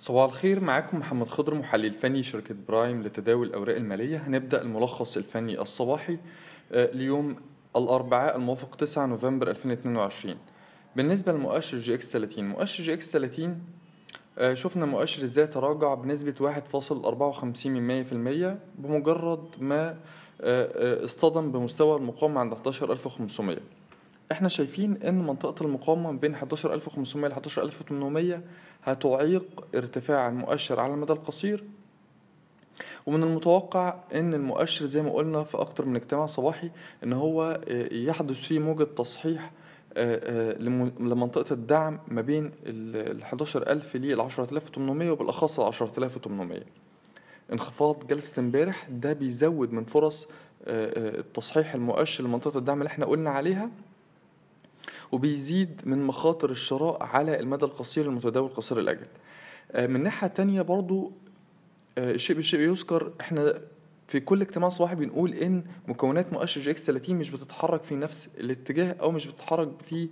صباح الخير معاكم محمد خضر محلل فني شركة برايم لتداول الأوراق المالية. هنبدأ الملخص الفني الصباحي آه، ليوم الأربعاء الموافق 9 نوفمبر 2022 بالنسبة لمؤشر EGX 30 مؤشر EGX 30 آه، شفنا مؤشر إزاي تراجع بنسبة 1.54% بمجرد ما آه، اصطدم بمستوى المقاومة عند 11500 إحنا شايفين إن منطقة المقاومة بين 11500 ل 11800 هتعيق ارتفاع المؤشر على المدى القصير. ومن المتوقع إن المؤشر زي ما قلنا في أكتر من اجتماع صباحي إن هو يحدث فيه موجة تصحيح لمنطقة الدعم ما بين ال 11000 ل 10800 وبالأخص ال 10800 انخفاض جلسة امبارح ده بيزود من فرص التصحيح المؤشر لمنطقة الدعم اللي إحنا قلنا عليها. وبيزيد من مخاطر الشراء على المدى القصير المتداول قصير الأجل. من ناحية تانية برضو الشيء بالشيء يذكر إحنا في كل اجتماع صباحي بنقول إن مكونات مؤشر جي إكس 30 مش بتتحرك في نفس الاتجاه أو مش بتتحرك في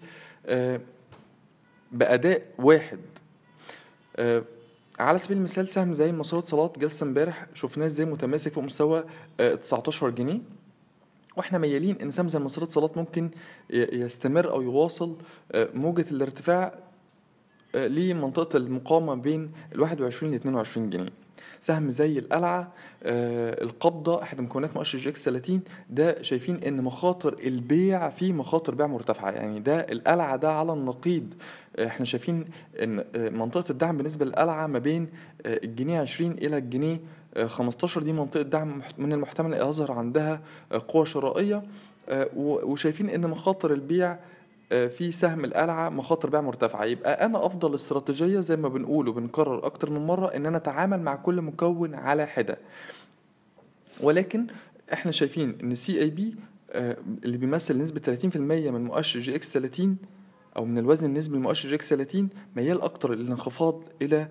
بأداء واحد. على سبيل المثال سهم زي مسارات صلاه جلسة امبارح شفناه إزاي متماسك في مستوى 19 جنيه. وإحنا ميالين ان زي مسارات صلاة ممكن يستمر أو يواصل موجة الارتفاع لمنطقة المقاومة بين ال 21 ل 22 جنيه. سهم زي القلعة آه القابضة أحد مكونات مؤشر EGX 30 ده شايفين إن مخاطر البيع فيه مخاطر بيع مرتفعة. يعني ده القلعة ده على النقيض. إحنا شايفين إن منطقة الدعم بالنسبة للقلعة ما بين الجنيه 20 إلى الجنيه 15 دي منطقة دعم من المحتمل يظهر عندها قوة شرائية وشايفين إن مخاطر البيع في سهم القلعة مخاطر بيع مرتفعة. يبقى أنا أفضل استراتيجية زي ما بنقول وبنكرر أكتر من مرة إن أنا أتعامل مع كل مكون على حدة. ولكن إحنا شايفين إن CIB اللي بيمثل نسبة 30% من مؤشر EGX 30 أو من الوزن النسبي لمؤشر EGX 30 ميال أكتر للانخفاض إلى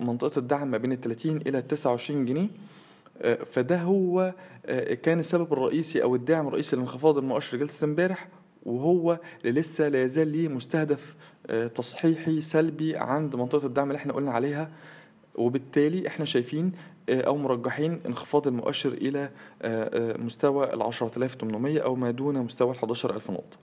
منطقة الدعم ما بين ال 30 إلى 29 جنيه. فده هو كان السبب الرئيسي أو الداعم الرئيسي لانخفاض المؤشر جلسة امبارح وهو لسه لا يزال ليه مستهدف تصحيحي سلبي عند منطقة الدعم اللي إحنا قلنا عليها. وبالتالي إحنا شايفين أو مرجحين انخفاض المؤشر إلى مستوى ال 10800 أو ما دون مستوى ال 11000 نقطة.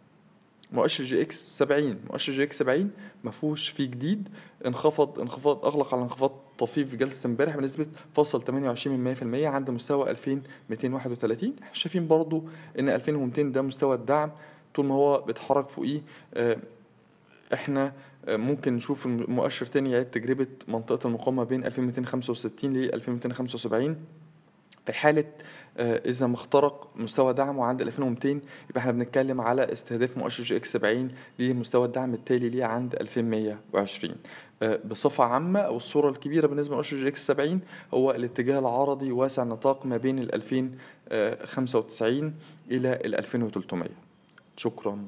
مؤشر EGX 70 مؤشر EGX 70 ما فيهوش فيه جديد. انخفض انخفاض أغلق على انخفاض طفيف في جلسة امبارح بنسبة فاصل 28 من 100% عند مستوى 2231 إحنا شايفين برضو إن 2200 ده مستوى الدعم. طول ما هو بيتحرك فوقيه إحنا ممكن نشوف مؤشر تاني يعيد تجربة منطقة المقاومة بين 2265 ل 2275 في حالة إذا ما اخترق مستوى دعمه عند 2200 يبقى إحنا بنتكلم على استهداف مؤشر EGX 70 لمستوى الدعم التالي ليه عند 2120 بصفة عامة أو الصورة الكبيرة بالنسبة لمؤشر EGX 70 هو الاتجاه العرضي واسع النطاق ما بين ال 2095 إلى ال 2300 شكرا.